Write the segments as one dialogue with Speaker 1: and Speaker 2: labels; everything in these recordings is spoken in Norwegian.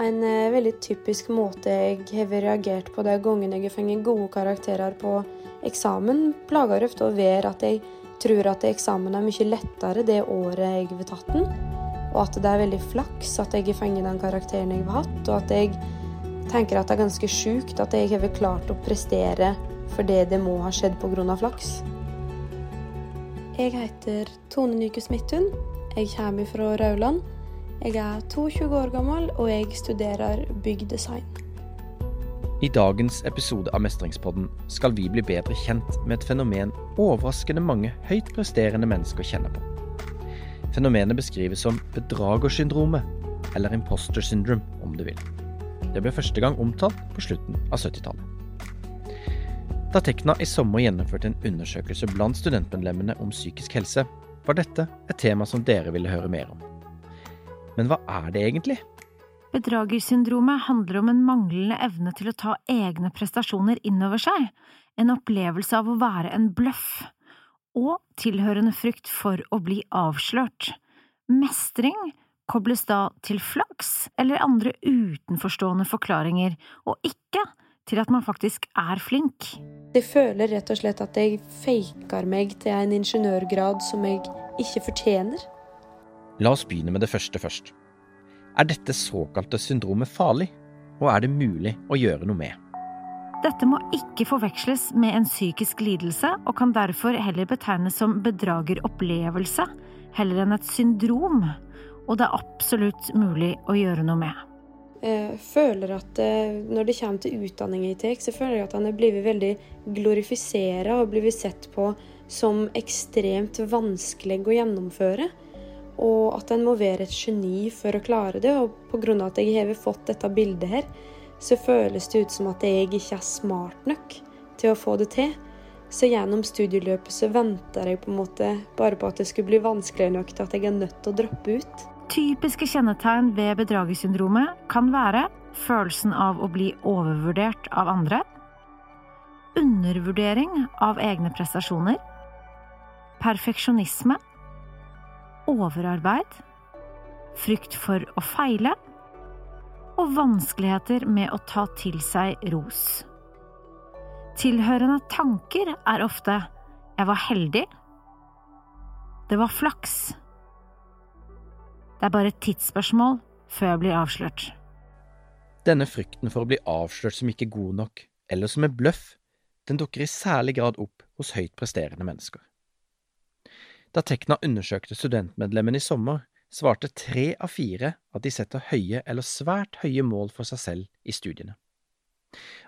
Speaker 1: En eh, veldig typisk måte jeg har reagert på de gangene jeg har fått gode karakterer på eksamen, plager ofte å være at jeg tror at eksamen er mye lettere det året jeg har tatt den, og at det er veldig flaks at jeg har fått den karakteren jeg har hatt, og at jeg tenker at det er ganske sjukt at jeg har klart å prestere fordi det må ha skjedd pga. flaks. Jeg heter Tone Nyke Smithun. Jeg kommer fra Rauland. Jeg er 22 år gammel, og jeg studerer byggdesign.
Speaker 2: I dagens episode av Mestringspodden skal vi bli bedre kjent med et fenomen overraskende mange høyt presterende mennesker kjenner på. Fenomenet beskrives som bedragersyndromet, eller imposter syndrome, om du vil. Det ble første gang omtalt på slutten av 70-tallet. Da Tekna i sommer gjennomførte en undersøkelse blant studentmedlemmene om psykisk helse, var dette et tema som dere ville høre mer om. Men hva er det egentlig?
Speaker 3: Bedragersyndromet handler om en manglende evne til å ta egne prestasjoner innover seg, en opplevelse av å være en bløff, og tilhørende frykt for å bli avslørt. Mestring kobles da til flaks eller andre utenforstående forklaringer, og ikke til at man faktisk er flink.
Speaker 1: Jeg føler rett og slett at jeg faker meg til en ingeniørgrad som jeg ikke fortjener.
Speaker 2: La oss begynne med det første først. Er dette såkalte syndromet farlig, og er det mulig å gjøre noe med?
Speaker 3: Dette må ikke forveksles med en psykisk lidelse, og kan derfor heller betegnes som bedrageropplevelse, heller enn et syndrom, og det er absolutt mulig å gjøre noe med.
Speaker 1: Jeg føler at eh, Når det kommer til utdanning i TEK, så føler jeg at han er blitt veldig glorifisert og blitt sett på som ekstremt vanskelig å gjennomføre og at en må være et geni for å klare det. Og pga. at jeg har fått dette bildet her, så føles det ut som at jeg ikke er smart nok til å få det til. Så gjennom studieløpet så venter jeg på en måte bare på at det skulle bli vanskelig nok til at jeg er nødt til å droppe ut.
Speaker 3: Typiske kjennetegn ved bedragersyndromet kan være følelsen av å bli overvurdert av andre, undervurdering av egne prestasjoner, perfeksjonisme, overarbeid, frykt for å feile og vanskeligheter med å ta til seg ros. Tilhørende tanker er ofte jeg var heldig, det var flaks, det er bare et tidsspørsmål før jeg blir avslørt.
Speaker 2: Denne frykten for å bli avslørt som ikke god nok, eller som en bløff, den dukker i særlig grad opp hos høyt presterende mennesker. Da Tekna undersøkte studentmedlemmene i sommer, svarte tre av fire at de setter høye eller svært høye mål for seg selv i studiene.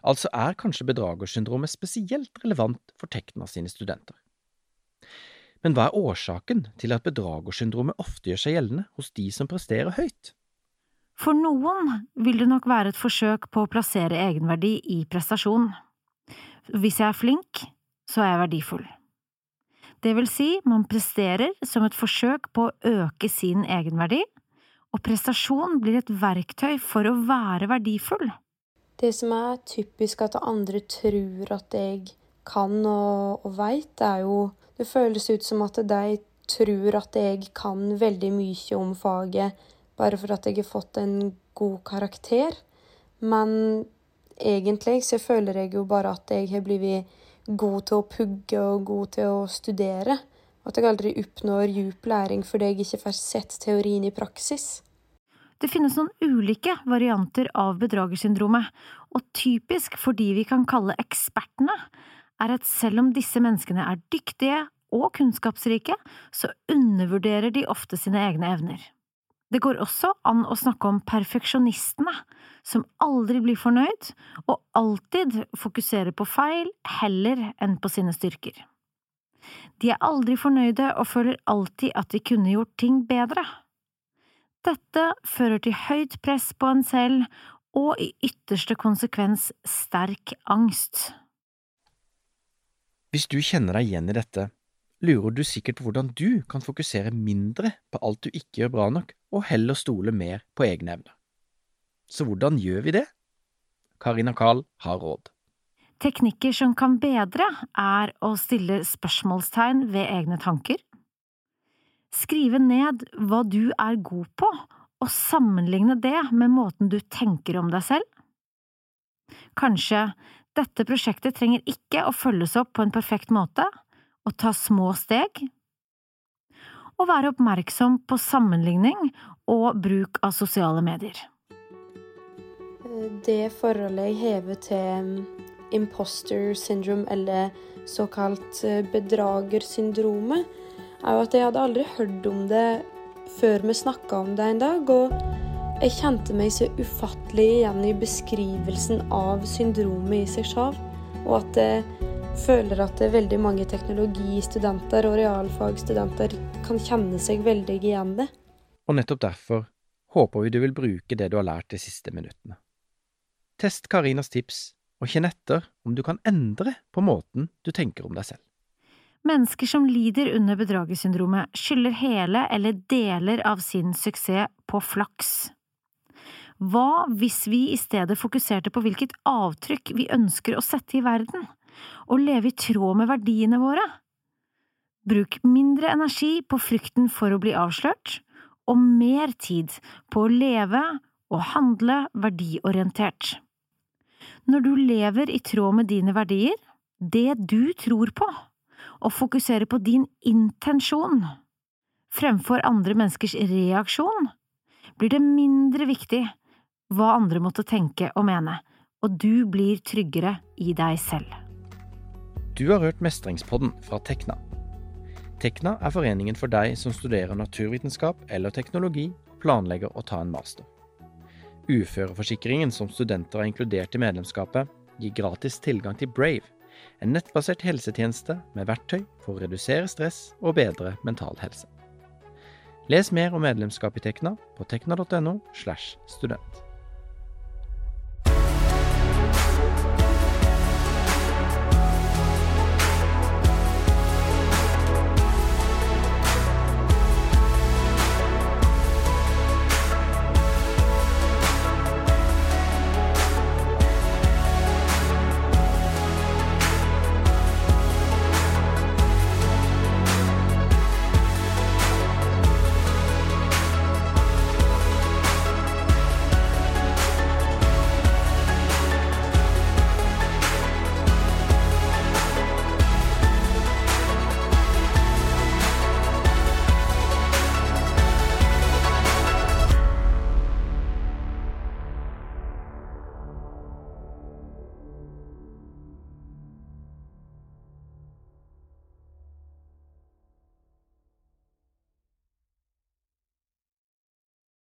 Speaker 2: Altså er kanskje bedragersyndromet spesielt relevant for Tekna sine studenter. Men hva er årsaken til at bedragersyndromet ofte gjør seg gjeldende hos de som presterer høyt?
Speaker 3: For noen vil det nok være et forsøk på å plassere egenverdi i prestasjon. Hvis jeg er flink, så er jeg verdifull. Det vil si, man presterer som et forsøk på å øke sin egenverdi, og prestasjon blir et verktøy for å være verdifull.
Speaker 1: Det som er typisk at andre tror at jeg kan og, og veit, er jo Det føles ut som at de tror at jeg kan veldig mye om faget bare for at jeg har fått en god karakter. Men egentlig så føler jeg jo bare at jeg har blitt god til å pugge og god til å studere. Og at jeg aldri oppnår djup læring fordi jeg ikke får sett teorien i praksis.
Speaker 3: Det finnes noen ulike varianter av bedragersyndromet, og typisk for de vi kan kalle ekspertene, er at selv om disse menneskene er dyktige og kunnskapsrike, så undervurderer de ofte sine egne evner. Det går også an å snakke om perfeksjonistene, som aldri blir fornøyd og alltid fokuserer på feil heller enn på sine styrker. De er aldri fornøyde og føler alltid at de kunne gjort ting bedre. Dette fører til høyt press på en selv og i ytterste konsekvens sterk angst.
Speaker 2: Hvis du kjenner deg igjen i dette, lurer du sikkert på hvordan du kan fokusere mindre på alt du ikke gjør bra nok, og heller stole mer på egne evner. Så hvordan gjør vi det? Karina Kahl har råd.
Speaker 3: Teknikker som kan bedre, er å stille spørsmålstegn ved egne tanker, skrive ned hva du er god på, og sammenligne det med måten du tenker om deg selv? Kanskje dette prosjektet trenger ikke å følges opp på en perfekt måte, og ta små steg? Og være oppmerksom på sammenligning og bruk av sosiale medier.
Speaker 1: Det forholdet jeg hever til imposter syndrome, eller såkalt bedragersyndromet, er jo at jeg hadde aldri hørt om det før vi snakka om det en dag. Og jeg kjente meg så ufattelig igjen i beskrivelsen av syndromet i seg sjøl. Og at jeg føler at veldig mange teknologistudenter og realfagsstudenter kan kjenne seg veldig igjen det.
Speaker 2: Og nettopp derfor håper vi du vil bruke det du har lært de siste minuttene. Test Karinas tips, og kjenn etter om du kan endre på måten du tenker om deg selv.
Speaker 3: Mennesker som lider under bedragersyndromet, skylder hele eller deler av sin suksess på flaks. Hva hvis vi i stedet fokuserte på hvilket avtrykk vi ønsker å sette i verden, og leve i tråd med verdiene våre? Bruk mindre energi på frykten for å bli avslørt, og mer tid på å leve og handle verdiorientert. Når du lever i tråd med dine verdier, det du tror på, og fokuserer på din intensjon fremfor andre menneskers reaksjon, blir det mindre viktig hva andre måtte tenke og mene, og du blir tryggere i deg selv.
Speaker 2: Du har hørt Mestringspodden fra Tekna. Tekna er foreningen for deg som studerer naturvitenskap eller teknologi og planlegger å ta en master. Uføreforsikringen som studenter har inkludert i medlemskapet, gir gratis tilgang til Brave, en nettbasert helsetjeneste med verktøy for å redusere stress og bedre mental helse. Les mer om medlemskap i Tekna på tekna.no slash student.